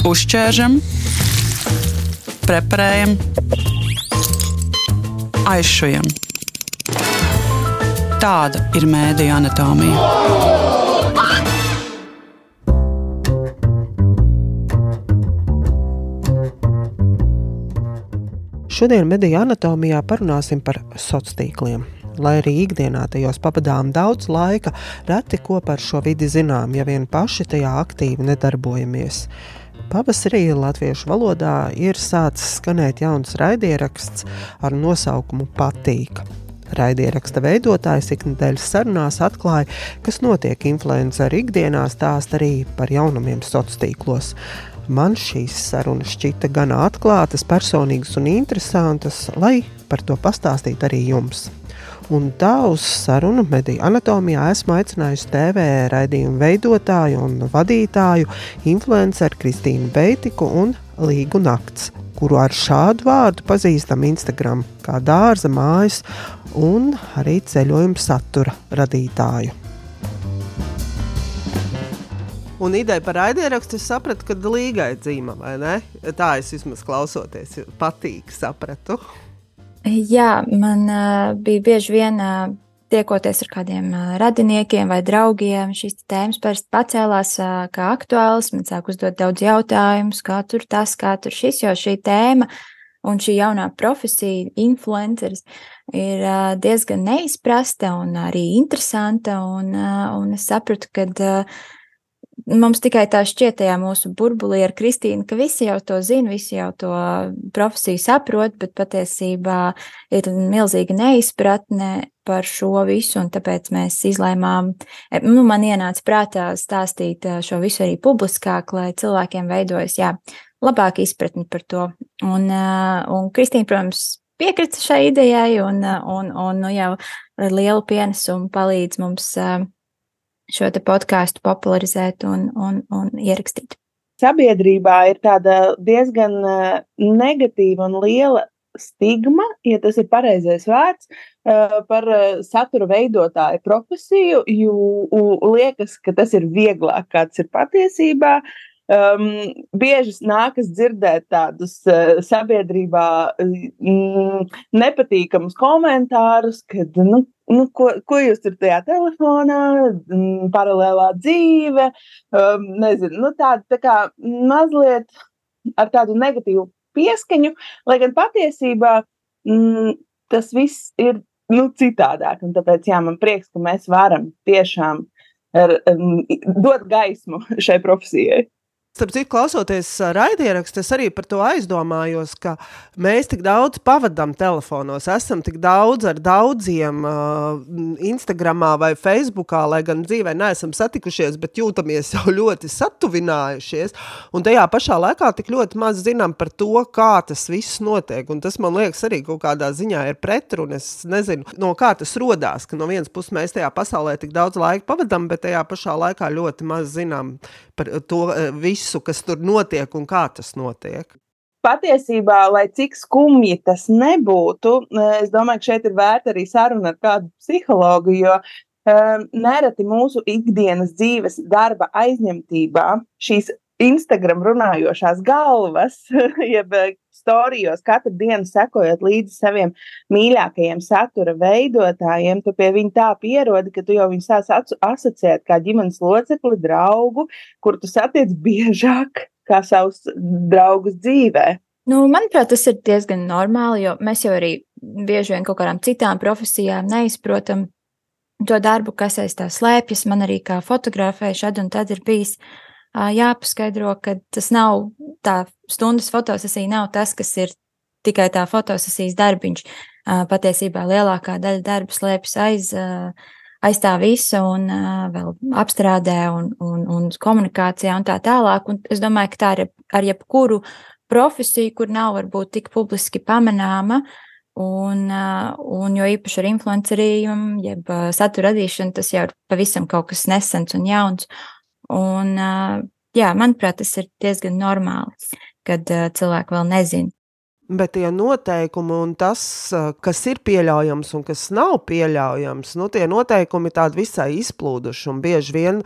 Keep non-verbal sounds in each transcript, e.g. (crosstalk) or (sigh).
Uzķēršam, preparējam, aizšujam. Tāda ir mēdija anatomija. Šodien mediju anatomijā parunāsim par sociāliem tīkliem. Lai arī ikdienā tajos pavadām daudz laika, reti ko par šo vidi zinām, ja vien paši tajā aktīvi nedarbojamies. Pavasarī latviešu valodā ir sācis skanēt jauns raidieraksts ar nosaukumu Patīk. Raidieraksta veidotājs ikdienas sarunās atklāja, kas notiek influenceru ikdienā, stāst arī par jaunumiem sociālos tīklos. Man šīs sarunas šķita gan atklātas, personīgas un interesantas, lai par to pastāstītu arī jums. Un tā uz sarunu mediju anatomijā esmu aicinājusi TV raidījumu veidotāju un vadītāju, influenceru Kristīnu Beitiku un Līgu Nakts, kuru ar šādu vārdu pazīstam Instagram kā dārza mājas un arī ceļojuma satura radītāju. Un ideja par raidierakstu es sapratu, ka līgai dzīva, vai ne? Tā es vismaz klausoties, patīk, sapratu. Jā, man uh, bija bieži vien uh, tiekoties ar kādiem uh, radiniekiem vai draugiem. Šīs tēmas parasti pacēlās uh, kā aktuāls. Man sāk uzdot daudz jautājumus, kā tur tas, kā tur šis, jo šī tēma un šī jaunā profesija, influenceris, ir uh, diezgan neizprasta un arī interesanta. Un, uh, un es sapratu, ka uh, mums tikai tā šķiet tajā mūsu burbulī ar Kristīnu, ka visi jau to zina, visi jau to profesiju saprot, bet patiesībā ir milzīga neizpratne par šo visu, un tāpēc mēs izlēmām, nu, man ienāca prātā stāstīt šo visu arī publiskāk, lai cilvēkiem veidojas, jā, labāka izpratne par to. Un, un Kristīna, protams, piekrita šai idejai, un, un, un nu, jau ar lielu pienesumu palīdz mums šo podkāstu popularizēt un, un, un ierakstīt. Sabiedrībā ir tāda diezgan eh, negatīva un liela stigma, ja tas ir pareizais vārds, eh, par eh, satura veidotāju profesiju, jo liekas, ka tas ir vieglāk, kāds ir patiesībā. Um, bieži nākas dzirdēt tādus uh, sabiedrībā mm, nepatīkamus komentārus, kad nu, nu, ko, ko jūs tur tajā telefonā, mm, paralēlā dzīve, um, nezinu, nu, tāda tā kā mazliet ar tādu negatīvu pieskaņu, lai gan patiesībā mm, tas viss ir nu, citādāk. Un tāpēc jā, man prieks, ka mēs varam tiešām ar, um, dot gaismu šai profesijai. Starp citu, klausoties raidierakstu, es arī par to aizdomājos, ka mēs tik daudz pavadām telefonos, esam tik daudz ar daudziem uh, Instagram vai Facebookā, lai gan dzīvē neesam satikušies, bet jūtamies jau (laughs) ļoti satuvinājušies. Un tajā pašā laikā tik ļoti maz zinām par to, kā tas viss notiek. Un tas man liekas arī kaut kādā ziņā ir pretruna. Es nezinu, no kā tas rodās, ka no vienas puses mēs tajā pasaulē tik daudz laika pavadām, bet tajā pašā laikā ļoti maz zinām par to visu visu, kas tur notiek un kā tas notiek? Patiesībā, lai cik skumji tas nebūtu, es domāju, ka šeit ir vērta arī saruna ar kādu psihologu, jo um, nereti mūsu ikdienas dzīves darba aizņemtībā šīs Instagram runājošās galvas, (laughs) jeb storijos katru dienu sekojot līdzi saviem mīļākajiem satura veidotājiem, tu pie viņa tā pierodi, ka tu jau viņu sāc asociēt kā ģimenes locekli, draugu, kur tu satiec biežāk kā savus draugus dzīvē. Nu, manuprāt, tas ir diezgan normāli, jo mēs jau arī bieži vien kaut kādām citām profesijām neizprotam to darbu, kas aiz tā slēpjas. Man arī kā fotografē šad un tad ir bijis uh, jāpaskaidro, ka tas nav tā stundas fotosesija, nav tas, kas ir tikai tā fotosesijas darbiņš. Patiesībā lielākā daļa darba slēpjas aiz, aiz tā visa un vēl apstrādē un, un, un komunikācijā un tā tālāk. Un es domāju, ka tā ir ar jebkuru profesiju, kur nav varbūt tik publiski pamanāma. Un, un jo īpaši ar influenceriem, jeb satura radīšanu, tas jau ir pavisam kaut kas nesens un jauns. Un, jā, manuprāt, tas ir diezgan normāli, kad cilvēki vēl nezina. Bet tie noteikumi un tas, kas ir pieļaujams un kas nav pieļaujams, nu, tie noteikumi tādi visai izplūduši. Un bieži vien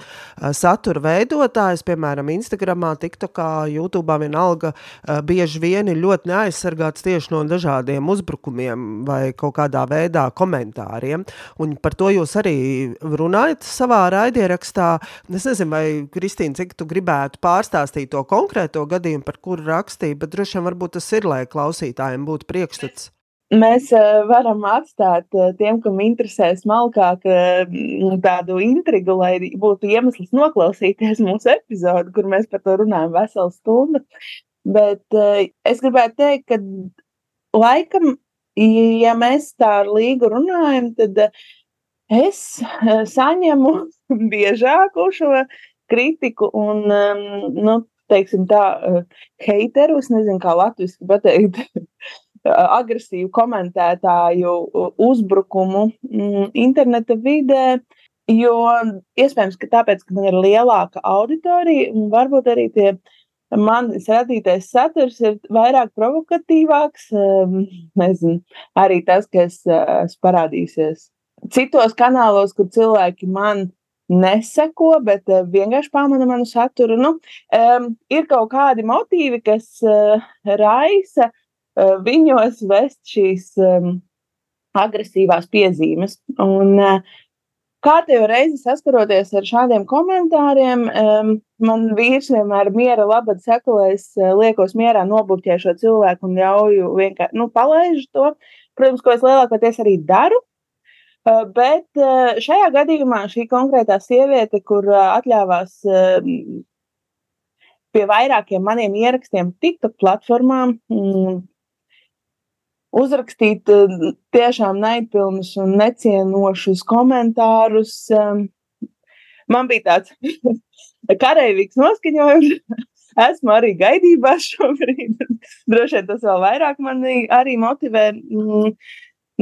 satura veidotājs, piemēram, Instagramā, TikTokā, YouTube, vienalga, bieži vien ir ļoti neaizsargāts tieši no dažādiem uzbrukumiem vai kaut kādā veidā komentāriem. Un par to jūs arī runājat savā raidierakstā. Es nezinu, vai Kristīna, cik tu gribētu pārstāstīt to konkrēto gadījumu, par kuru rakstīja, bet droši vien varbūt tas ir, lai klausītājiem klausītājiem būtu priekšstats? Mēs uh, varam atstāt uh, tiem, kam interesē smalkāk, uh, tādu intrigu, lai būtu iemesls noklausīties (laughs) mūsu epizodi, kur mēs par to runājam veselu stundu. Bet es gribētu teikt, ka laikam, ja mēs tā ar līgu runājam, tad es saņemu (laughs) biežāku šo kritiku un, nu, teiksim tā, heiteru, es nezinu, kā latviešu pateikt, (laughs) agresīvu komentētāju uzbrukumu mm, interneta vidē. Jo iespējams, ka tāpēc, ka man ir lielāka auditorija, varbūt arī tie manis radītais saturs ir vairāk provokatīvāks. Nezinu, arī tas, kas parādīsies citos kanālos, kur cilvēki man neseko, bet uh, vienkārši pamana manu saturu. Nu, um, ir kaut kādi motīvi, kas uh, raisa uh, viņos vest šīs um, agresīvās piezīmes. Un, uh, Kārtējo reizi saskaroties ar šādiem komentāriem, um, man vīrs vienmēr miera labad saka, lai es uh, liekos mierā, nobūķēju šo cilvēku un ļauju vienkārši nu, palaižu to. Protams, ko es lielākoties arī daru, bet uh, šajā gadījumā šī konkrētā sieviete, kur uh, atļāvās pie vairākiem maniem ierakstiem TikTok platformām mm, uzrakstīt tiešām naidpilnus un necienošus komentārus. Man bija tāds (laughs) karavīgs noskaņojums. (laughs) Esmu arī gaidībā šobrīd. (laughs) Droši vien tas vēl vairāk mani arī motivē.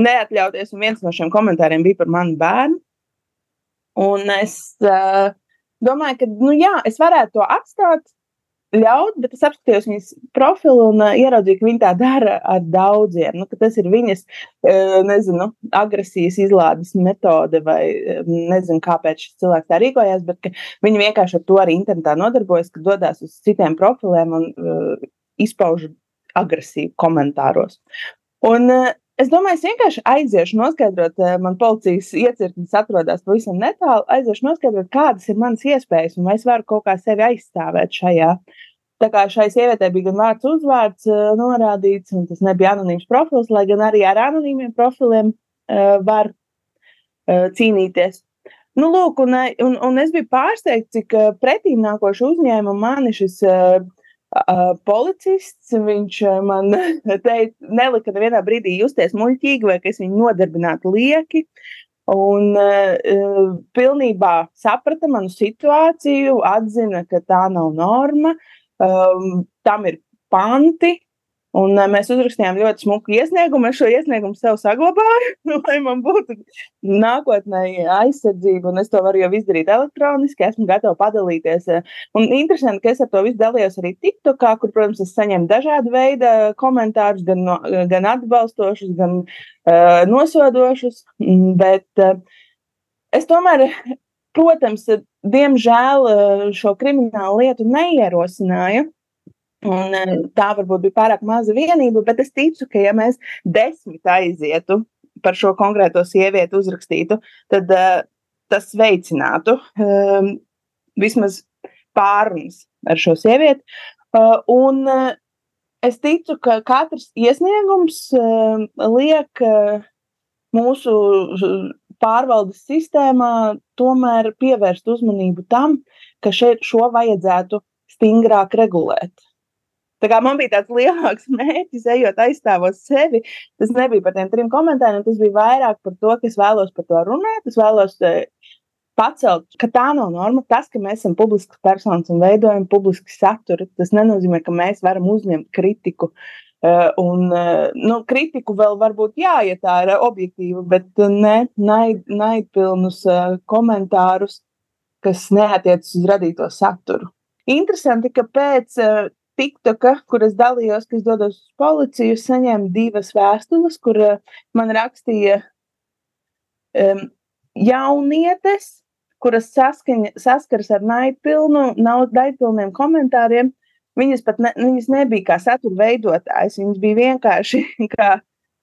Neatļauties. Un viens no šiem komentāriem bija par manu bērnu. Un es uh, domāju, ka, nu, jā, es varētu to atstāt, ļaut, bet es apskatījos viņas profilu un uh, ieraudzīju, ka viņa tā dara ar daudziem. Nu, tas ir viņas, uh, nezinu, agresijas izlādes metode, vai nezinu, kāpēc šis cilvēks tā rīkojās, bet viņi vienkārši ar to arī internetā nodarbojas, ka dodas uz citiem profiliem un uh, izpauž agresīvi komentāros. Un uh, Es domāju, es vienkārši aiziešu noskaidrot, eh, man policijas iecirknis atrodas pavisam netālu, aiziešu noskaidrot, kādas ir manas iespējas un vai es varu kaut kā sevi aizstāvēt šajā. Tā kā šai sievietei bija gan vārds, uzvārds uh, norādīts, un tas nebija anonīms profils, lai gan arī ar anonīmiem profiliem uh, var uh, cīnīties. Nu, lūk, un, un, un es biju pārsteigts, cik pretīm nākoši uzņēma mani šis uh, Uh, policists viņš man (laughs) teica, nelika nevienā brīdī justies muļķīgi, vai ka es viņu nodarbinātu lieki. Un uh, pilnībā saprata manu situāciju, atzina, ka tā nav norma. Um, tam ir panti, Un mēs uzrakstījām ļoti smuku iesniegumu. Es šo iesniegumu sev saglabāju, (laughs) lai man būtu nākotnē aizsardzība. Es to varu jau izdarīt elektroniski. Esmu gatava padalīties. Un interesanti, ka es ar to visu dalījos arī TikTokā, kur, protams, es saņemu dažādu veidu komentārus, gan, no, gan atbalstošus, gan uh, nosodošus. Bet uh, es tomēr, protams, diemžēl šo kriminālu lietu neierosināju. Un, eh, tā varbūt bija pārāk maza vienība, bet es ticu, ka ja mēs desmit aizietu par šo konkrēto sievieti uzrakstītu, tad uh, tas veicinātu um, vismaz pārunas ar šo sievieti. Uh, un uh, es ticu, ka katrs iesniegums uh, liek uh, mūsu pārvaldes sistēmā tomēr pievērst uzmanību tam, ka šeit šo vajadzētu stingrāk regulēt. Tā kā man bija tāds lielāks (laughs) mērķis, ejot aizstāvot sevi, tas nebija par tiem trim komentāriem, tas bija vairāk par to, ka es vēlos par to runāt, es vēlos eh, pacelt, ka tā nav norma. Tas, ka mēs esam publisks personas un veidojam publisku saturu, tas nenozīmē, ka mēs varam uzņemt kritiku. Uh, un uh, nu, kritiku vēl varbūt jā, ja tā ir objektīva, bet ne naid, naidpilnus komentārus, kas neatiecas uz radīto saturu. Interesanti, ka pēc TikToka, kuras dalījos, kas dodos uz policiju, saņēmu divas vēstules, kur uh, man rakstīja um, jaunietes, kuras saskaņa, saskars ar naidpilnu, naidpilniem komentāriem. Viņas pat ne, viņas nebija kā satura veidotājs, viņas bija vienkārši (laughs) kā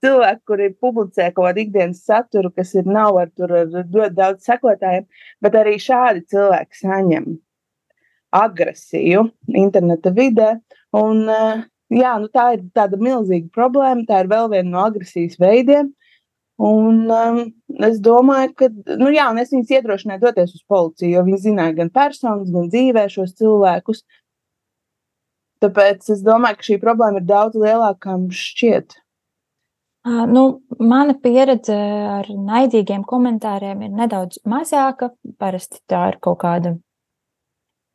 cilvēki, kuri publicē kaut kādu ikdienas saturu, kas ir nav ar, tur, ar ļoti daudz sekotājiem, bet arī šādi cilvēki saņem agresiju interneta vidē. Un, eh, jā, nu, tā ir tāda milzīga problēma. Tā ir vēl viena no agresijas veidiem. Un, um, es domāju, ka nu, jā, es viņus iedrošināju doties uz policiju, jo viņi zināja gan personas, gan dzīvē šos cilvēkus. Tāpēc es domāju, ka šī problēma ir daudz lielāka, kā mums šķiet. Nu, mana pieredze ar naidīgiem komentāriem ir nedaudz mazāka. Parasti tā ir kaut kāda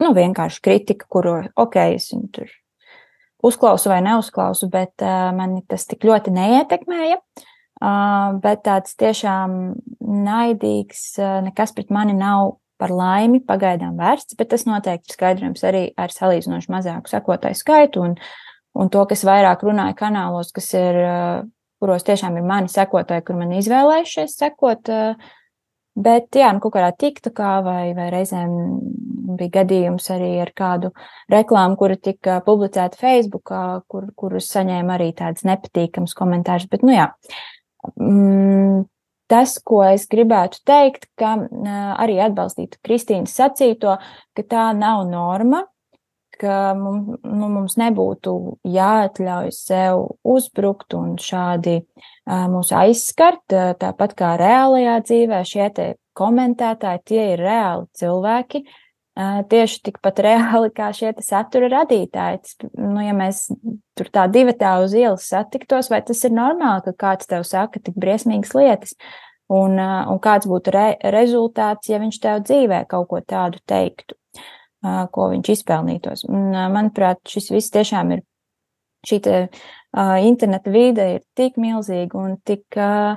nu, vienkārši kritika, kuru ok, es viņu tur uzklausu vai neuzklausu, bet uh, mani tas tik ļoti neietekmēja. Uh, bet tāds tiešām naidīgs, uh, nekas pret mani nav par laimi pagaidām vērsts, bet tas noteikti ir skaidrojams arī ar salīdzinoši mazāku sekotāju skaitu un, un to, kas vairāk runāja kanālos, kas ir, kuros tiešām ir mani sekotāji, kur man izvēlējušies sekot. Bet, jā, nu, kaut kādā TikTokā vai, vai reizēm bija gadījums arī ar kādu reklāmu, kura tika publicēta Facebookā, kur, kurus saņēma arī tādas nepatīkamas komentārus. Bet, nu jā, mm, tas, ko es gribētu teikt, ka arī atbalstītu Kristīnas sacīto, ka tā nav norma, ka mums, nu, mums nebūtu jāatļauj sev uzbrukt un šādi mūs aizskart. Tāpat kā reālajā dzīvē, šie komentētāji tie ir reāli cilvēki. Uh, tieši tikpat reāli kā šie satura radītāji. Nu, ja mēs tur tā divi tā uz ielas satiktos, vai tas ir normāli, ka kāds tev saka tik briesmīgas lietas, un, un kāds būtu re rezultāts, ja viņš tev dzīvē kaut ko tādu teiktu ko viņš izpelnītos. Un, manuprāt, šis viss tiešām ir šī te, interneta vide ir tik milzīga un tik uh,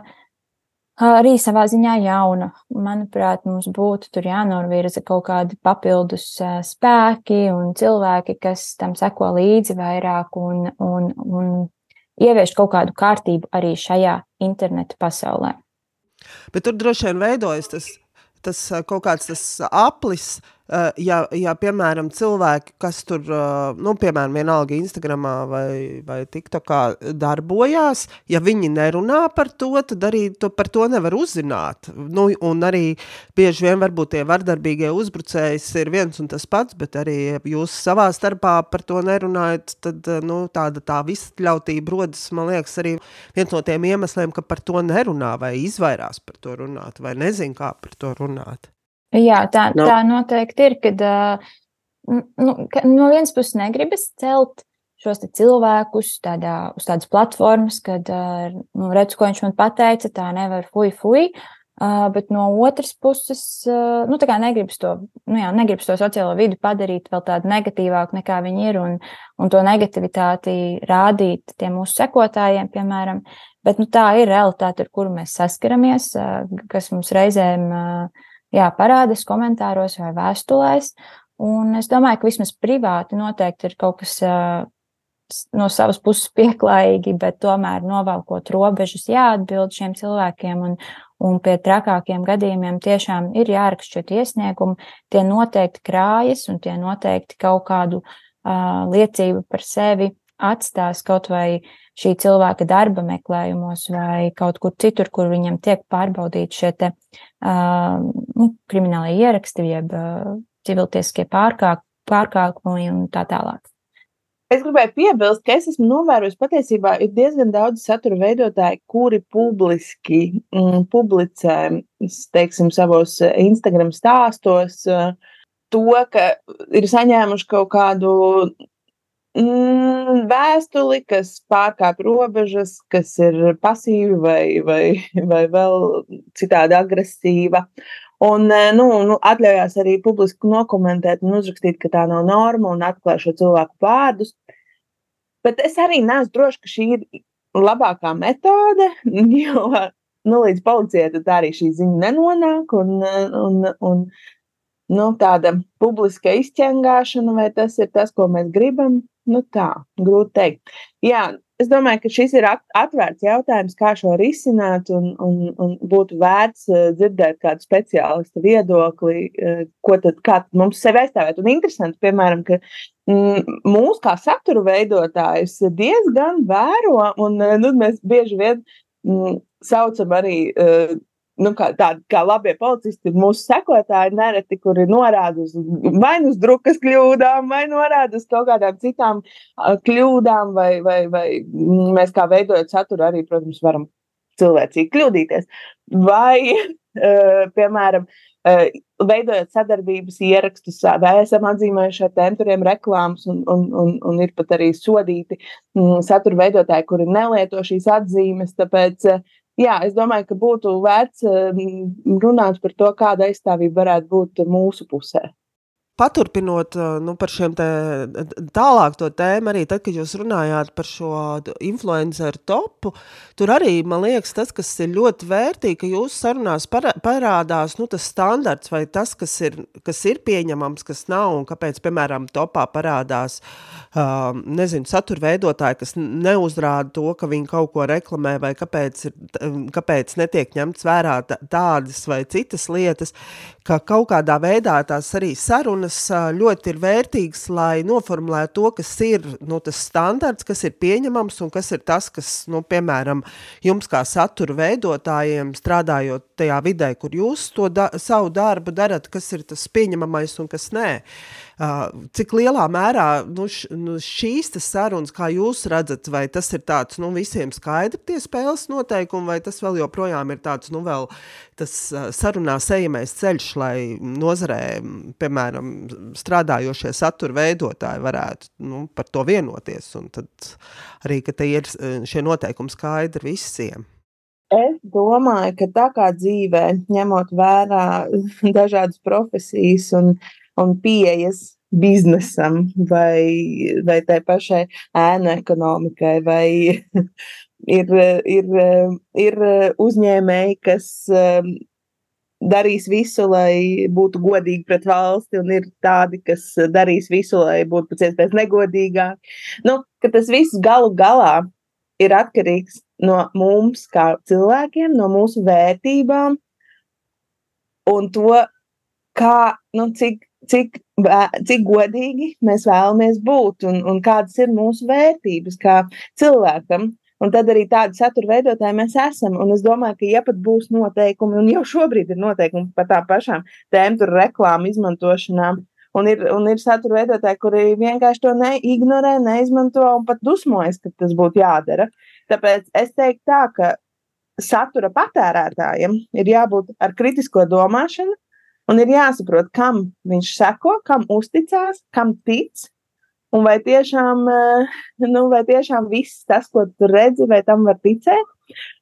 arī savā ziņā jauna. Manuprāt, mums būtu tur jānorvirza kaut kādi papildus spēki un cilvēki, kas tam seko līdzi vairāk un, un, un ievieš kaut kādu kārtību arī šajā interneta pasaulē. Bet tur droši vien veidojas tas, tas kaut kāds tas aplis, uh, ja, ja, piemēram, cilvēki, kas tur, eh, nu, piemēram, vienalga Instagramā vai, vai TikTokā darbojās, ja viņi nerunā par to, tad arī to, par to nevar uzzināt. Nu, un arī bieži vien varbūt tie vardarbīgie uzbrucējs ir viens un tas pats, bet arī jūs savā starpā par to nerunājat, tad, eh, nu, tāda tā visļautība rodas, man liekas, arī viens no tiem iemesliem, ka par to nerunā vai izvairās par to runāt, vai nezin, kā par to runāt. Jā, tā, no. tā noteikti ir, kad nu, ka no vienas puses negribas celt šos cilvēkus tādā, uz tādas platformas, kad nu, redz, ko viņš man pateica, tā nevar fuj, fuj. Uh, bet no otras puses, uh, nu, tā kā negribas to, nu, jā, negribas to sociālo vidi padarīt vēl tādu negatīvāku, nekā viņi ir, un, un to negativitāti rādīt tiem mūsu sekotājiem, piemēram. Bet nu, tā ir realitāte, ar kuru mēs saskaramies, uh, kas mums reizēm uh, jā, parādās komentāros vai vēstulēs. Un es domāju, ka vismaz privāti noteikti ir kaut kas no savas puses pieklājīgi, bet tomēr novalkot robežas, jāatbild šiem cilvēkiem. Un, un pie trakākiem gadījumiem tiešām ir jāraksta šie iesniegumi. Tie noteikti krājas un tie noteikti kaut kādu uh, liecību par sevi atstās kaut vai šī cilvēka darba meklējumos vai kaut kur citur, kur viņam tiek pārbaudīti šie te, uh, nu, kriminālie ieraksti, jeb civiltieskie pārkāk, pārkāpumi un tā tālāk. Es gribēju piebilst, ka es esmu novērojis, patiesībā ir diezgan daudz satura veidotāji, kuri publiski mm, publicē, teiksim, savos Instagram stāstos to, ka ir saņēmuši kaut kādu vēstuli, kas pārkāpj robežas, kas ir pasīva vai, vai, vai vēl citādi agresīva. Un eh, nu, nu, atļaujās arī publiski nokomentēt un uzrakstīt, ka tā nav norma un atklāj šo cilvēku vārdus. Bet es arī neesmu droši, ka šī ir labākā metode, (laughs) jo nu, līdz policijai tad arī šī ziņa nenonāk. Un, un, un, nu, tāda publiska izķengāšana, vai tas ir tas, ko mēs gribam. Nu tā, grūti teikt. Jā, es domāju, ka šis ir atvērts jautājums, kā šo risināt, un, un, un būtu vērts uh, dzirdēt kādu speciālistu viedokli, uh, ko tad, mums sevi aizstāvēt. Un interesanti, piemēram, ka mm, mūsu kā satura veidotājus diezgan vēro, un uh, nu, mēs bieži vien mm, saucam arī uh, nu, kā, tādi kā labie policisti, mūsu sekotāji nereti, kuri norāda uz vai nu uz drukas kļūdām, vai norāda uz kaut kādām citām kļūdām, vai, vai, vai mēs kā veidojot saturu arī, protams, varam cilvēcīgi kļūdīties. Vai, (laughs) piemēram, veidojot sadarbības ierakstus, vai esam atzīmējuši ar temperiem reklāmas, un, un, un, un ir pat arī sodīti satura veidotāji, kuri nelieto šīs atzīmes. Tāpēc jā, es domāju, ka būtu vērts mm, runāt par to, kāda aizstāvība varētu būt mūsu pusē. Paturpinot nu, par šiem te, tālāk to tēmu, arī tad, kad jūs runājāt par šo influenceru topu, tur arī, man liekas, tas, kas ir ļoti vērtīgi, ka jūsu sarunās parādās nu, tas standarts vai tas, kas ir, kas ir pieņemams, kas nav, un kāpēc, piemēram, topā parādās, uh, nezinu, satura veidotāji, kas neuzrāda to, ka viņi kaut ko reklamē, vai kāpēc, ir, kāpēc netiek ņemts vērā tādas vai citas lietas, ka kaut kādā veidā tās arī sarunas ļoti ir vērtīgas, lai noformulētu to, kas ir nu, tas standarts, kas ir pieņemams un kas ir tas, kas, nu, piemēram, jums kā satura veidotājiem strādājot tajā vidē, kur jūs to da savu darbu darat, kas ir tas pieņemamais un kas nē. Uh, Cik lielā mērā nu, nu, šīs sarunas, kā jūs redzat, vai tas ir tāds nu, visiem skaidri tie spēles noteikumi, vai tas vēl joprojām ir tāds, nu, vēl tas sarunās ejamais ceļš, lai nozarē, piemēram, strādājošie satura veidotāji varētu nu, par to vienoties, un tad arī, ka te ir šie noteikumi skaidri visiem. Es domāju, ka tā kā dzīvē, ņemot vērā (laughs) dažādas profesijas un un pieejas biznesam vai, vai tai pašai ēnu ekonomikai, vai (laughs) ir, ir, ir uzņēmēji, kas um, darīs visu, lai būtu godīgi pret valsti, un ir tādi, kas darīs visu, lai būtu pēc iespējas negodīgāk. Nu, tas viss galu galā ir atkarīgs no mums, kā cilvēkiem, no mūsu vērtībām un to, kā, nu, cik cik, cik godīgi mēs vēlamies būt un, un kādas ir mūsu vērtības kā cilvēkam. Un tad arī tādu satura veidotāji mēs esam. Un es domāju, ka, ja pat būs noteikumi, un jau šobrīd ir noteikumi par tām pašām tēmu, reklāmu izmantošanām, un ir, un ir satura veidotāji, kuri vienkārši to neignorē, neizmanto un pat dusmojas, ka tas būtu jādara. Tāpēc es teiktu tā, ka satura patērētājiem ir jābūt ar kritisko domāšanu, Un ir jāsaprot, kam viņš seko, kam uzticās, kam tic. Un vai tiešām, eh, nu, vai tiešām viss tas, ko tu redzi, vai tam var ticēt,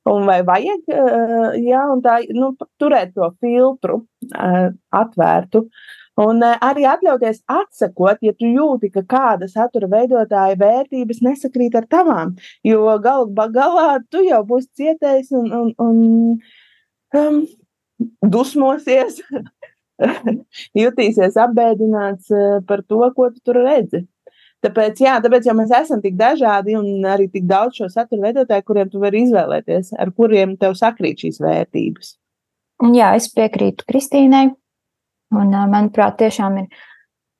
un vai vajag eh, jā, tā, nu, turēt to filtru eh, atvērtu. Un arī atļauties atsekot, ja tu jūti, ka kāda satura veidotāja vērtības nesakrīt ar tavām. Jo galu galā tu jau būsi cietējis un, un, un um, dusmosies (laughs) (laughs) jutīsies apbēdināts eh, par to, ko tu tur redzi. Tāpēc, jā, tāpēc, ja mēs esam tik dažādi un arī tik daudz šo satura veidotāju, kuriem tu vari izvēlēties, ar kuriem tev sakrīt šīs vērtības. Jā, es piekrītu Kristīnai. Un, manuprāt, tiešām ir.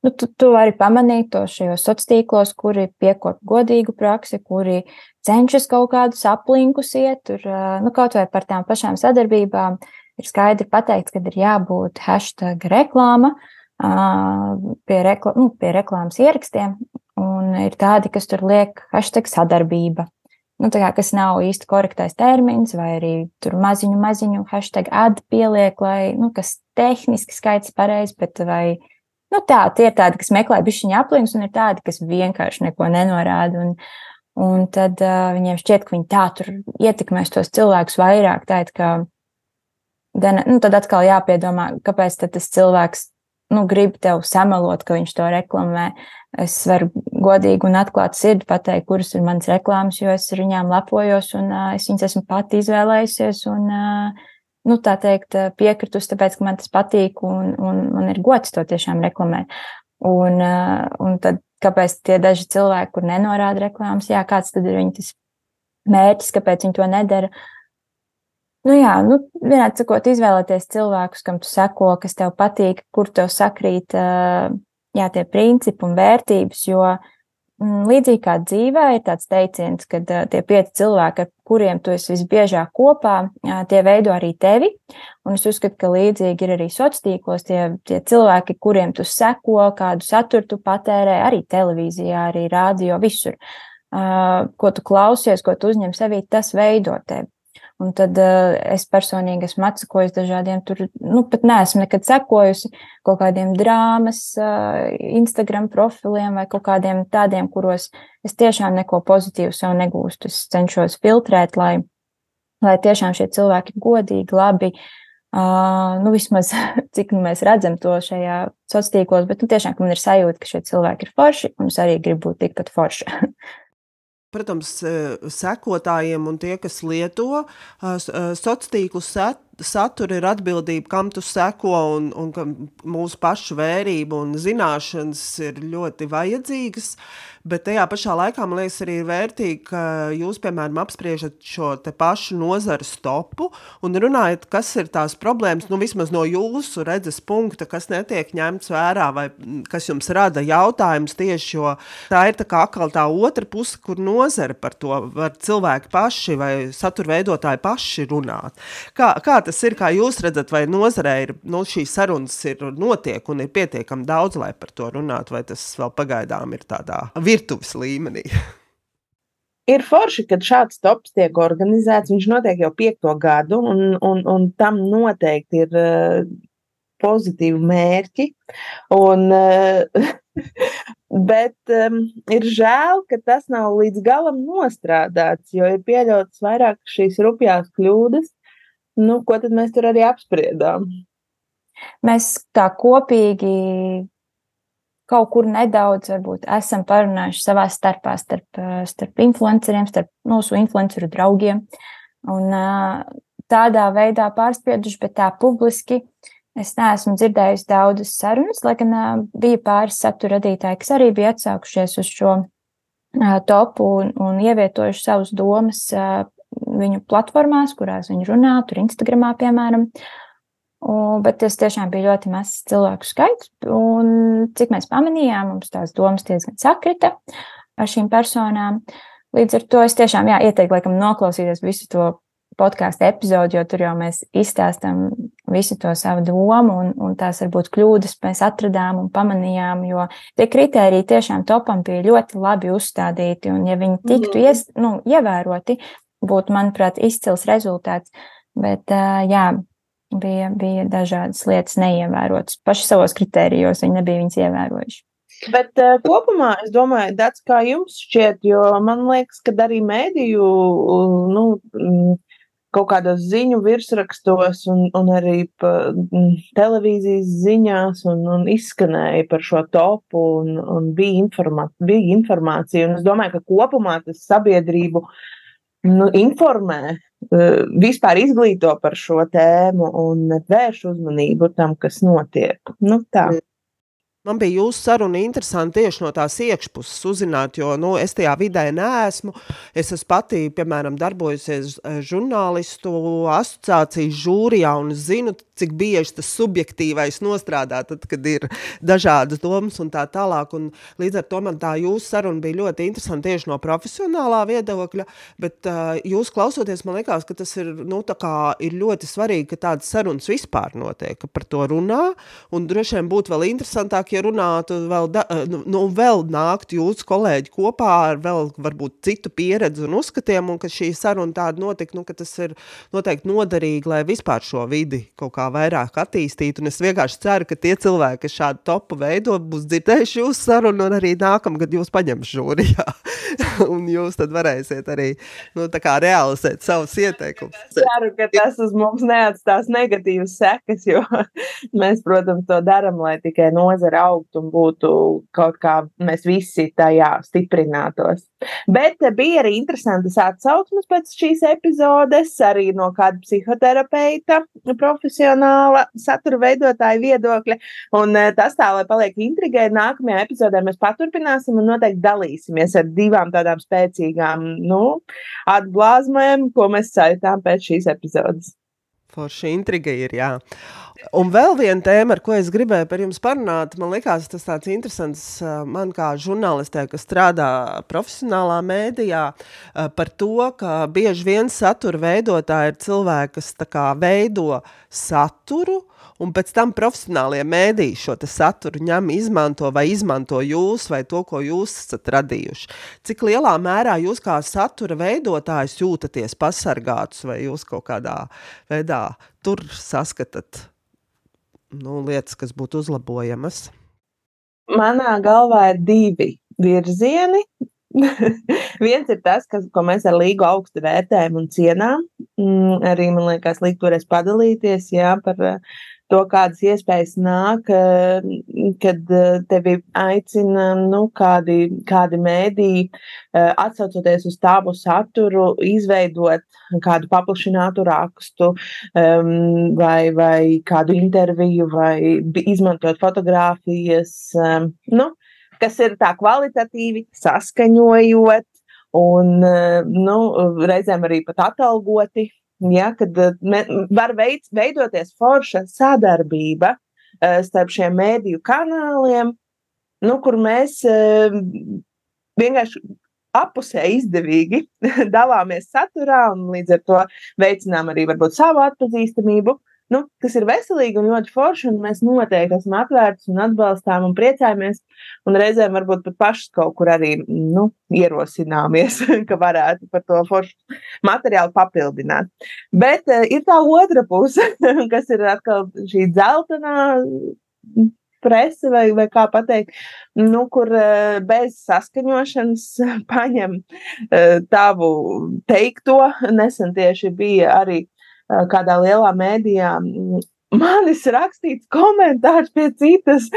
Nu, tu, tu vari pamanīt to šajos sociālos tīklos, kuri piekop godīgu praksi, kuri cenšas kaut kādus aplinkus iet, tur, nu, kaut vai par tām pašām sadarbībām. Uh, ir skaidri pateikts, ka ir jābūt hashtag reklāma pie, rekla, nu, pie reklāmas ierakstiem, un ir tādi, kas tur liek hashtag sadarbība. Nu, kā, kas nav īsti korektais termins, vai arī tur maziņu, maziņu hashtag ad pieliek, lai, nu, kas tehniski skaits pareizi, bet vai, nu, tā, tie ir tādi, kas meklē bišķiņa aplinks, un ir tādi, kas vienkārši neko nenorāda. Un, un tad uh, viņiem šķiet, ka viņi tā tur ietekmēs tos cilvēkus vairāk, tā, ka Gan, nu, tad atkal jāpiedomā, kāpēc tas cilvēks nu, grib tev samalot, ka viņš to reklamē. Es varu godīgi un atklāti sirdi pateikt, kuras ir manas reklāmas, jo es ar viņām lepojos un uh, es viņas esmu pati izvēlējusies. Un, uh, nu, tā teikt, piekritus, tāpēc, ka man tas patīk un, un man ir gods to tiešām reklamēt. Un, uh, un tad kāpēc tie daži cilvēki, kur nenorāda reklāmas, jā, kāds tad ir viņu tas mērķis, kāpēc viņi to nedara. Nu, jā, nu, vienādi sakot, izvēlēties cilvēkus, kam tu seko, kas tev patīk, kur tev sakrīt jā, tie principi un vērtības, jo mm, līdzīgi kā dzīvē ir tāds teiciens, ka tie pieci cilvēki, ar kuriem tu esi visbiežāk kopā, tie veido arī tevi. Un es uzskatu, ka līdzīgi ir arī sociālos tīklos tie, tie cilvēki, kuriem tu seko, kādu saturu tu patērē, arī televīzijā, arī rādio, visur. Ko tu klausies, ko tu uzņem sevī, tas veido tevi. Un tad uh, es personīgi esmu atsakojis dažādiem, tur, nu, pat neesmu nekad sekojusi kaut kādiem drāmas, uh, Instagram profiliem vai kaut kādiem tādiem, kuros es tiešām neko pozitīvu sev negūstu. Es cenšos filtrēt, lai, lai tiešām šie cilvēki godīgi, labi, uh, nu, vismaz (laughs) cik nu, mēs redzam to šajā sociālos tīklos, bet nu, tiešām man ir sajūta, ka šie cilvēki ir forši, un es arī gribu būt tikpat forši. (laughs) Protams, sekotājiem un tie, kas lieto sociālo tīklu satura ir atbildība, kam tu seko, un, un ka mūsu pašu vērība un zināšanas ir ļoti vajadzīgas. Bet tajā pašā laikā man liekas, arī ir vērtīgi, ka jūs, piemēram, apspriežat šo pašu nozares topu un runājat, kas ir tās problēmas, nu, vismaz no jūsu redzes punkta, kas netiek ņemts vērā, vai kas jums rada jautājumus tieši, jo tā ir tā kā atkal tā otra puse, kur nozare par to var cilvēki paši vai satura veidotāji paši runāt. Kā, kā tas ir, kā jūs redzat, vai nozarē ir, nu, šīs sarunas ir notiek un ir pietiekami daudz, lai par to runātu, vai tas vēl pagaidām ir tādā virtuves līmenī? (laughs) Ir forši, kad šāds tops tiek organizēts. Viņš notiek jau piekto gadu, un, un, un tam noteikti ir uh, pozitīvi mērķi. Un, uh, (laughs) bet um, ir žēl, ka tas nav līdz galam nostrādāts, jo ir pieļautas vairāk šīs rupjās kļūdas, Nu, ko tad mēs tur arī apspriedām? Mēs tā kopīgi kaut kur nedaudz varbūt, esam parunājuši savā starpā, starp, starp influenceriem, starp mūsu influenceru draugiem. Un tādā veidā pārspieduši, bet tā publiski es neesmu dzirdējusi daudzas sarunas, lai gan bija pāris satura radītāji, kas arī bija atsākušies uz šo topu un, un ievietojuši savus domas viņu platformās, kurās viņi runā, tur Instagramā, piemēram. Un, bet tas tiešām bija ļoti mazs cilvēku skaits. Un, cik mēs pamanījām, mums tās domas diezgan sakrita ar šīm personām. Līdz ar to es tiešām jā, ieteiktu, laikam, noklausīties visu to podkāstu epizodi, jo tur jau mēs izstāstām visu to savu domu, un, un tās varbūt kļūdas mēs atradām un pamanījām, jo tie kriteriji tiešām topam bija ļoti labi uzstādīti, un ja viņi tiktu ies, nu, ievēroti, būtu, manuprāt, izcils rezultāts. Bet, jā, bija, bija dažādas lietas neievērotas. Paši savos kritērijos viņi nebija viņas ievērojuši. Bet uh, kopumā es domāju, tas kā jums šķiet, jo man liekas, ka arī mēdīju, nu, kaut kādos ziņu virsrakstos un, un arī pa, televīzijas ziņās un, un izskanēja par šo topu un, un bija, informā, bija informācija. Un es domāju, ka kopumā tas sabiedrību uh, nu, informē, eh, vispār izglīto par šo tēmu un vērš uzmanību tam, kas notiek. Nu, tā. Man bija jūsu saruna interesanti tieši no tās iekšpuses uzzināt, jo nu, es tajā vidē neesmu. Es esmu pati, piemēram, darbojusies eh, žurnālistu asociācijas žūrijā un zinu, cik bieži tas subjektīvais nostrādā, tad, kad ir dažādas domas un tā tālāk. Un līdz ar to man tā jūsu saruna bija ļoti interesanta tieši no profesionālā viedokļa, bet uh, jūs klausoties, man liekas, ka tas ir, nu, kā, ir ļoti svarīgi, ka tādas sarunas vispār notiek, ka par to runā, un droši vien būtu vēl interesantāk, ja runātu vēl, da, nu, nu, vēl nākt jūsu kolēģi kopā ar vēl varbūt citu pieredzi un uzskatiem, un ka šī saruna tāda notika, nu, ka tas ir noteikti noderīgi, lai vispār šo vidi kaut kā vairāk attīstītu, un es vienkārši ceru, ka tie cilvēki, kas šādu topu veido, būs dzirdējuši jūsu sarunu, un arī nākamgad jūs paņems žūrijā, (laughs) un jūs tad varēsiet arī, nu, kā realizēt savus ieteikumus. Ceru, ka tas uz mums neatstās negatīvas sekas, jo (laughs) mēs, protams, to daram, lai tikai nozara augt un būtu kaut kā mēs visi tajā stiprinātos. Bet bija arī interesantas atsauksmes pēc šīs epizodes, arī no kāda psihoterapeita, profesionāla satura veidotāja viedokļa. Un tas tā, lai paliek intrigai, nākamajā epizodē mēs paturpināsim un noteikti dalīsimies ar divām tādām spēcīgām nu, atblāzmēm, ko mēs saitām pēc šīs epizodes. Forši intriga ir, jā. Un vēl viena tēma, ar ko es gribēju par jums parunāt, man liekas, tas tāds interesants man kā žurnālistē, kas strādā profesionālā mēdījā, par to, ka bieži vien satura veidotāji ir cilvēki, kas kā veido saturu, un pēc tam profesionālie mēdīji šo saturu ņem, izmanto vai izmanto jūs vai to, ko jūs esat radījuši. Cik lielā mērā jūs kā satura veidotājs jūtaties pasargāts vai jūs kaut kādā veidā tur saskatat nu, lietas, kas būtu uzlabojamas? Manā galvā ir divi virzieni. (laughs) Viens ir tas, kas, ko mēs ar Līgu augstu vērtējam un cienām. Mm, arī man liekas, Līga toreiz padalīties jā, par to, kādas iespējas nāk, eh, kad eh, tevi aicina nu, kādi, kādi mēdīji, eh, atsaucoties uz tavu saturu, izveidot kādu paplašinātu rakstu um, vai, vai kādu interviju vai izmantot fotogrāfijas, um, nu, kas ir tā kvalitatīvi saskaņojot un nu, reizēm arī pat atalgoti Ja, kad eh, me, var veid, veidoties forša sadarbība uh, starp šiem mēdīju kanāliem, nu, kur mēs uh, vienkārši apusē izdevīgi (laughs) dalāmies saturā un līdz ar to veicinām arī varbūt savu atpazīstamību. Uh, nu, kas ir veselīgi un ļoti forši. Un mēs noteikti esam atvērti un atbalstām un priecājamies. Un reizēm varbūt pat pašs kaut kur arī nu, ierosināmies, (laughs) ka varētu par to foršu materiālu papildināt. Bet uh, ir tā otra puse, (laughs) kas ir atkal šī dzeltenā prese, vai, vai kā pateikt, nu, kur uh, bez saskaņošanas (laughs) paņem uh, tavu teikto. Nesen tieši bija arī kādā lielā mēdījā manis rakstīts komentārs pie citas,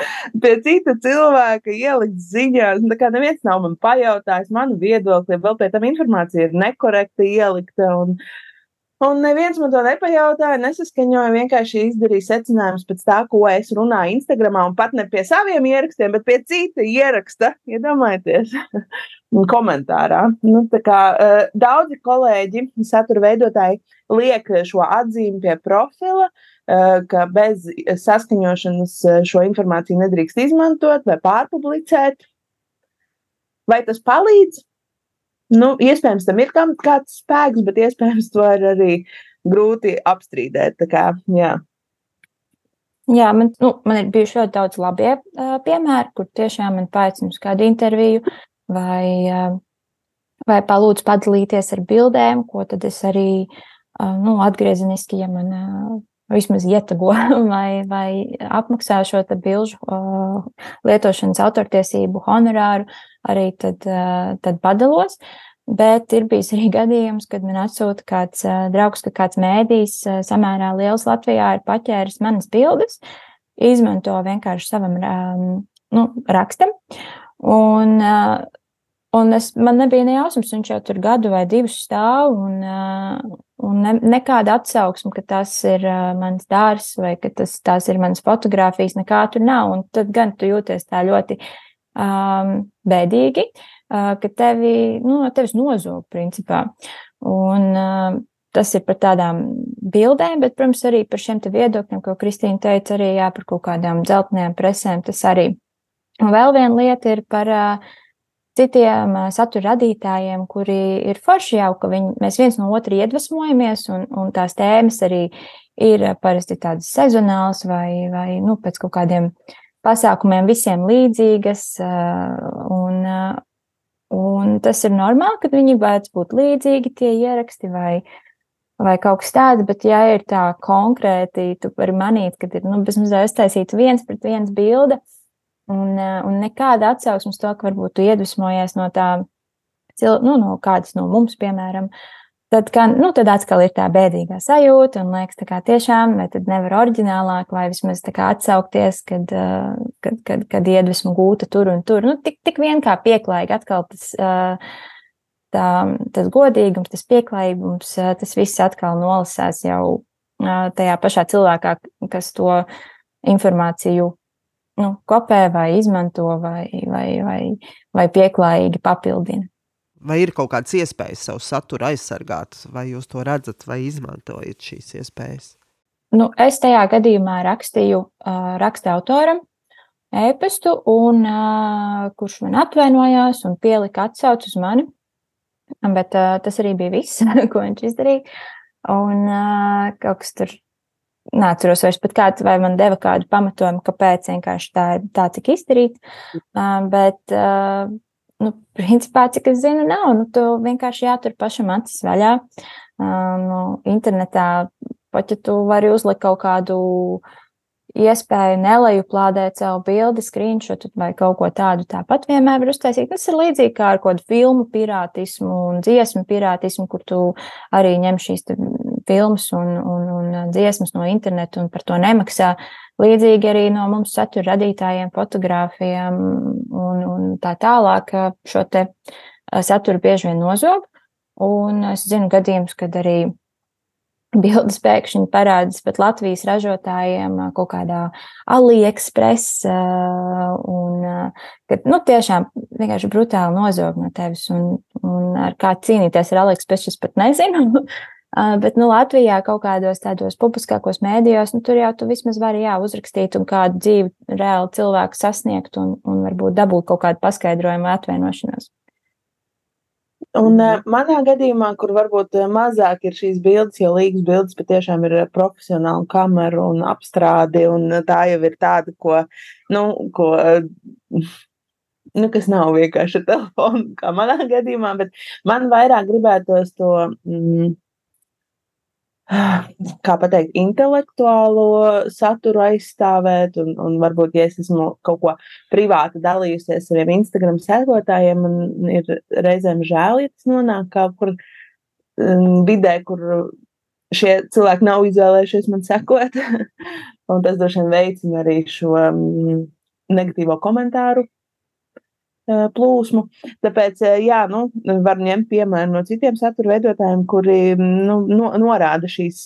pie cita cilvēka ielikts ziņās. Tā kā neviens nav man pajautājis manu viedokli, vēl pie tam informācija ir nekorekta ielikta. Un, un neviens man to nepajautāja, nesaskaņoja, vienkārši izdarīja secinājumus pēc tā, ko es runāju Instagramā, un pat ne pie saviem ierakstiem, bet pie cita ieraksta. Iedomājieties! (laughs) komentārā. Nu, kā, uh, daudzi kolēģi, satura veidotāji, liek šo atzīmi pie profila, uh, ka bez saskaņošanas šo informāciju nedrīkst izmantot vai pārpublicēt. Vai tas palīdz? Nu, iespējams, tam ir kāds spēks, bet iespējams to ir arī grūti apstrīdēt. Kā, jā. Jā, man, nu, man ir bijuši ļoti daudz labie uh, piemēri, kur tiešām man paaicina uz kādu interviju, vai, eh, vai palūdzu padalīties ar bildēm, ko tad es arī eh, nu, atgriezeniski, ja man eh, vismaz ietago (laughs) vai, vai apmaksā šo bilžu lietošanas autortiesību honorāru, arī tad, tad padalos. Bet ir bijis arī (laughs) gadījums, kad man atsūta kāds draugs, ka kāds mēdījis samērā liels Latvijā ir paķēris manas bildes, izmanto vienkārši savam nu, rakstam. Un, un es, man nebija ne jausmas, viņš jau tur gadu vai divus stāv, un, un ne, nekāda atsauksme, ka tas ir mans dārs vai ka tas, tās ir manas fotogrāfijas, nekā tur nav. Un tad gan tu jūties tā ļoti um, bēdīgi, uh, ka tevi, nu, tevis nozog principā. Un, uh, Tas ir par tādām bildēm, bet, protams, arī par šiem viedokļiem, ko Kristīna teica, arī jā, par kaut kādām dzeltenajām presēm. Tas arī Un vēl viena lieta ir par uh, citiem uh, satura radītājiem, kuri ir forši jau, ka viņi, mēs viens no otra iedvesmojamies, un, un tās tēmas arī ir parasti tādas sezonālas vai, vai nu, pēc kaut kādiem pasākumiem visiem līdzīgas. Uh, un, uh, un tas ir normāli, ka viņi vajadz būt līdzīgi tie ieraksti vai, vai kaut kas tāds, bet ja ir tā konkrēti, tu vari manīt, ka ir nu, bezmazliet uztaisīta viens pret viens bilde Un, eh, un nekāda atsauksme uz to, ka varbūt tu iedvesmojies no tā, nu, no kādas no mums, piemēram, tad, kā, nu, tad atkal ir tā bēdīgā sajūta un liekas, kā tiešām, vai tad nevar oriģinālāk, vai vismaz tā kā atsaukties, kad, eh, kad, kad, kad iedvesmu gūta tur un tur. Nu, tik, tik vien kā pieklājīgi atkal tas. Uh, tā, tas godīgums, tas pieklājības, tas viss atkal nolasās jau tajā pašā cilvēkā, kas to informāciju nu, kopē vai izmanto vai, vai, vai, vai pieklājīgi papildina. Vai ir kaut kādas iespējas savu saturu aizsargāt, vai jūs to redzat, vai izmantojat šīs iespējas? Nu, es tajā gadījumā rakstīju uh, raksta autoram e-pastu, un, uh, kurš man atvainojās un pielika atsauci uz mani. Bet uh, tas arī bija viss, (laughs) ko viņš izdarīja. Un uh, kaut kas tur neatceros vairs pat kāds, vai man deva kādu pamatojumu, kāpēc vienkārši tā, tā tika izdarīta. Uh, bet, uh, nu, principā, cik es zinu, nav. Nu, tu vienkārši jātur pašam acis vaļā. Nu, internetā pat ja tu vari uzlikt kaut kādu iespēju nelejuplādēt savu bildi, screenshotu vai kaut ko tādu, tāpat vienmēr var uztaisīt. Tas ir līdzīgi kā ar kādu filmu pirātismu un dziesmu pirātismu, kur tu arī ņem šīs filmas un, un, un dziesmas no interneta un par to nemaksā. Līdzīgi arī no mums satura radītājiem, fotogrāfiem un, un tā tālāk šo te saturu bieži vien nozog. Un es zinu gadījumus, kad arī bildes pēkšņi parādās pat Latvijas ražotājiem kaut kādā AliExpress, un kad, nu, tiešām vienkārši brutāli nozog no tevis, un, un ar kā cīnīties ar AliExpress, es pat nezinu. (laughs) Bet nu, Latvijā kaut kādos tādos publiskākos mēdījos, nu, tur jau tu vismaz vari jā, uzrakstīt un kādu dzīvi reāli cilvēku sasniegt un, un varbūt dabūt kaut kādu paskaidrojumu vai atvainošanos. Un uh, manā gadījumā, kur varbūt mazāk ir šīs bildes, jo līgas bildes patiešām ir profesionāla kamera un apstrāde, un tā jau ir tāda, ko, nu, ko, (laughs) nu, kas nav vienkārši (laughs) telefona, kā manā gadījumā, bet man vairāk gribētos to. Mm, kā pateikt, intelektuālo saturu aizstāvēt, un, un varbūt, ja es esmu kaut ko privāti dalījusies saviem Instagram sekotājiem, man ir reizēm žēl, ja tas nonāk kaut kur um, vidē, kur šie cilvēki nav izvēlējušies man sekot, (laughs) un tas droši vien veicina arī šo um, negatīvo komentāru plūsmu. Tāpēc, jā, nu, var ņemt piemēru no citiem satura veidotājiem, kuri nu, no, norāda šīs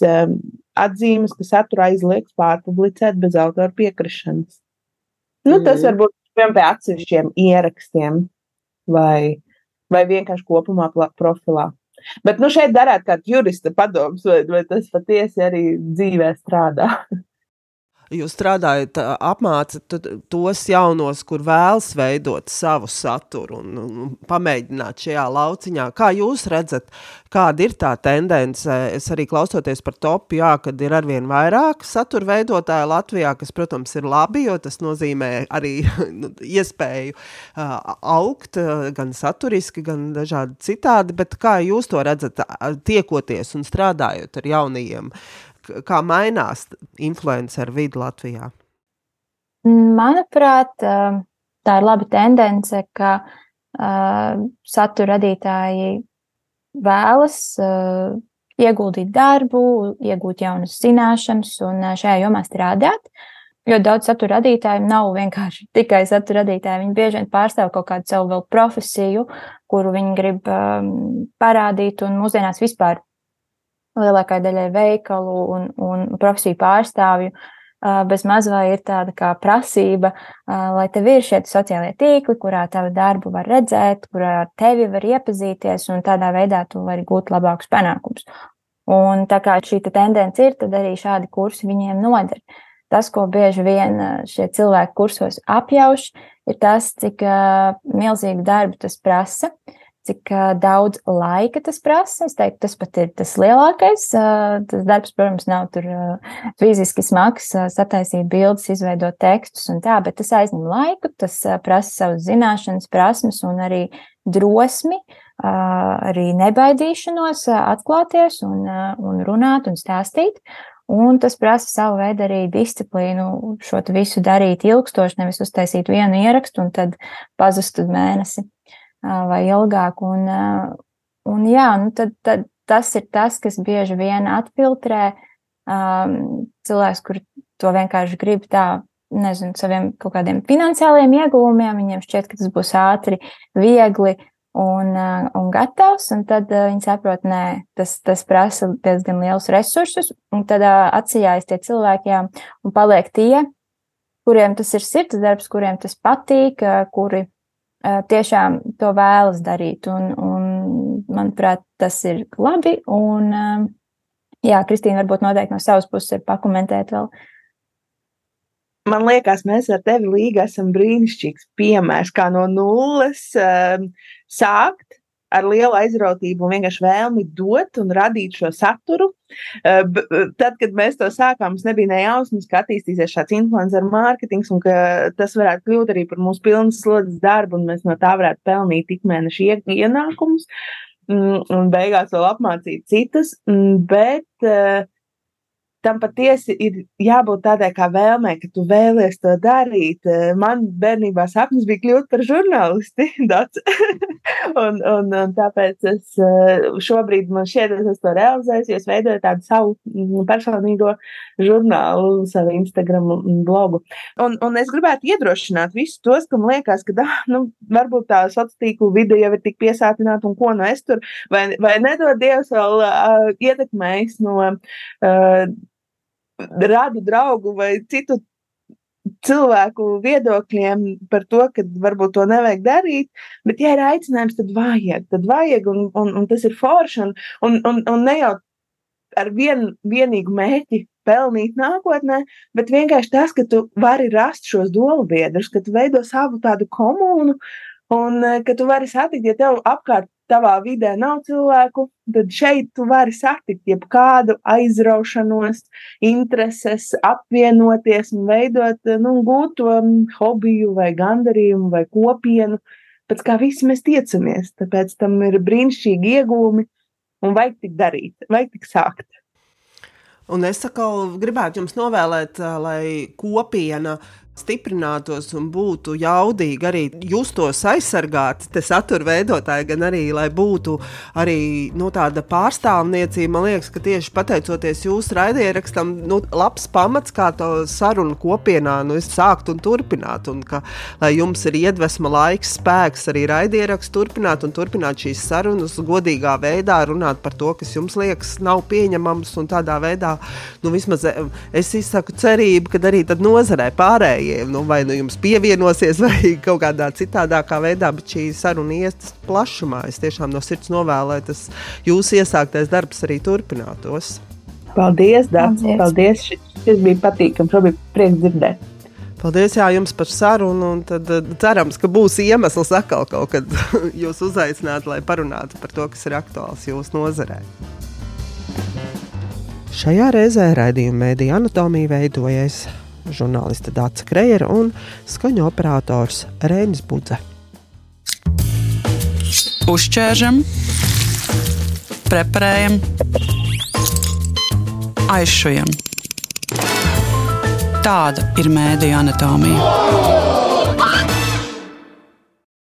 atzīmes, ka satura aizliegts pārpublicēt bez autora piekrišanas. Nu, tas mm. var būt piemēram pie atsevišķiem ierakstiem vai, vai vienkārši kopumā profilā. Bet nu, šeit darāt kādu jurista padomus, vai, vai tas patiesi arī dzīvē strādā. (laughs) jūs strādājat, apmācat tos jaunos, kur vēlas veidot savu saturu un, un pamēģināt šajā lauciņā. Kā jūs redzat, kāda ir tā tendence? Es arī klausoties par topu, jā, kad ir arvien vairāk satura veidotāju Latvijā, kas, protams, ir labi, jo tas nozīmē arī (laughs) nu, iespēju uh, augt uh, gan saturiski, gan dažādi citādi, bet kā jūs to redzat, tiekoties un strādājot ar jaunajiem uh, kā mainās influenceru vidi Latvijā? Manuprāt, tā ir laba tendence, ka uh, satura radītāji vēlas uh, ieguldīt darbu, iegūt jaunas zināšanas un šajā jomā strādāt. Jo daudz satura radītāju nav vienkārši (laughs) tikai satura radītāji. Viņi bieži vien pārstāv kaut kādu savu profesiju, kuru viņi grib um, parādīt. Un mūsdienās vispār lielākai daļai veikalu un, un profesiju pārstāvju. Bez mazvai ir tāda kā prasība, lai tev ir šie sociālie tīkli, kurā tavu darbu var redzēt, kurā ar tevi var iepazīties, un tādā veidā tu vari gūt labākus panākumus. Un tā kā šī tendence ir, tad arī šādi kursi viņiem noder. Tas, ko bieži vien šie cilvēki kursos apjauš, ir tas, cik uh, milzīgu darbu tas prasa. Uh, cik daudz laika tas prasa. Es teiktu, tas pat ir tas lielākais. Tas darbs, protams, nav tur fiziski smags, sataisīt bildes, izveidot tekstus un tā, bet tas aizņem laiku, tas prasa savas zināšanas, prasmes un arī drosmi, arī nebaidīšanos atklāties un, un runāt un stāstīt. Un tas prasa savu veidu arī disciplīnu, šo visu darīt ilgstoši, nevis uztaisīt vienu ierakstu un tad pazust uz mēnesi vai ilgāk. Un, un jā, nu tad, tad tas ir tas, kas bieži vien atfiltrē um, cilvēks, kur to vienkārši grib tā, nezinu, saviem kaut kādiem finansiāliem ieguvumiem. Viņiem šķiet, ka tas būs ātri, viegli. un, un gatavs, un tad viņi saprot, nē, tas, tas prasa diezgan liels resursus, un tad atsijājas tie cilvēki, jā, un paliek tie, kuriem tas ir sirds darbs, kuriem tas patīk, kuri tiešām to vēlas darīt, un, un manuprāt, tas ir labi, un jā, Kristīna varbūt noteikti no savas puses ir pakomentēt vēl. Man liekas, mēs ar tevi līga esam brīnišķīgs piemērs, kā no nulles um, sākt ar lielu aizrautību un vienkārši vēlmi dot un radīt šo saturu. Uh, tad, kad mēs to sākām, mums nebija ne jausmas, ka attīstīsies šāds influencer mārketings un ka tas varētu kļūt arī par mūsu pilnas slodzes darbu un mēs no tā varētu pelnīt tik mēnešu ienākumus mm, un beigās vēl apmācīt citus. Mm, bet uh, tam patiesi ir jābūt tādai kā vēlmei, ka tu vēlies to darīt. Eh, man bērnībā sapnis bija kļūt par žurnālisti. (laughs) (laughs) un, un, un tāpēc es eh, šobrīd man šķiet, ka es to realizēju, jo es veidoju tādu savu mm, personīgo žurnālu, savu Instagram blogu. Un, un es gribētu iedrošināt visus tos, kam liekas, ka ah, nu, varbūt tā sociālo tīklu vide jau ir tik piesātināta un ko no es tur, vai, vai nedod Dievs vēl uh, ietekmējis no uh, radu draugu vai citu cilvēku viedokļiem par to, ka varbūt to nevajag darīt, bet, ja ir aicinājums, tad vajag, tad vajag, un, un, un tas ir forši, un, un, un, un ne jau ar vien, vienīgu mērķi pelnīt nākotnē, bet vienkārši tas, ka tu vari rast šos dolbiedrus, ka tu veido savu tādu komunu, un ka tu vari satikt, ja tev apkārt tavā vidē nav cilvēku, tad šeit tu vari satikt jebkādu aizraušanos, intereses, apvienoties un veidot, nu, gūt to hobiju vai gandarījumu vai kopienu, pēc kā visi mēs tiecamies. Tāpēc tam ir brīnišķīgi iegūmi un vajag tik darīt, vajag tik sākt. Un es atkal gribētu jums novēlēt, lai kopiena uh, stiprinātos un būtu jaudīgi, arī justos aizsargāti, te satura veidotāji, gan arī, lai būtu arī nu, tāda pārstāvniecība. Man liekas, ka tieši pateicoties jūsu raidierakstam, nu, labs pamats, kā to sarunu kopienā nu, sākt un turpināt, un ka, lai jums ir iedvesma, laiks, spēks arī raidierakstu turpināt un turpināt šīs sarunas godīgā veidā, runāt par to, kas jums liekas nav pieņemams, un tādā veidā, nu, vismaz es izsaku cerību, ka arī nozarē pārējie pārējiem. Nu, vai nu jums pievienosies, (laughs) vai kaut kādā citādākā veidā, bet šī saruna ies plašumā. Es tiešām no sirds novēlu, lai tas jūsu iesāktais darbs arī turpinātos. Paldies, Dārts! Paldies! Šis bija patīkami, šo bija prieks dzirdēt. Paldies jā, jums par sarunu. Tad uh, cerams, ka būs iemesls atkal kaut kad (laughs) jūs uzaicināt, lai parunātu par to, kas ir aktuāls jūsu nozarē. Šajā reizē raidījuma mēdīja anatomija veidojas žurnāliste Dāca Krejera un skaņu operators Rēnis Budze. Uzķēršam, preparējam, aizšujam. Tāda ir mēdīņa anatomija.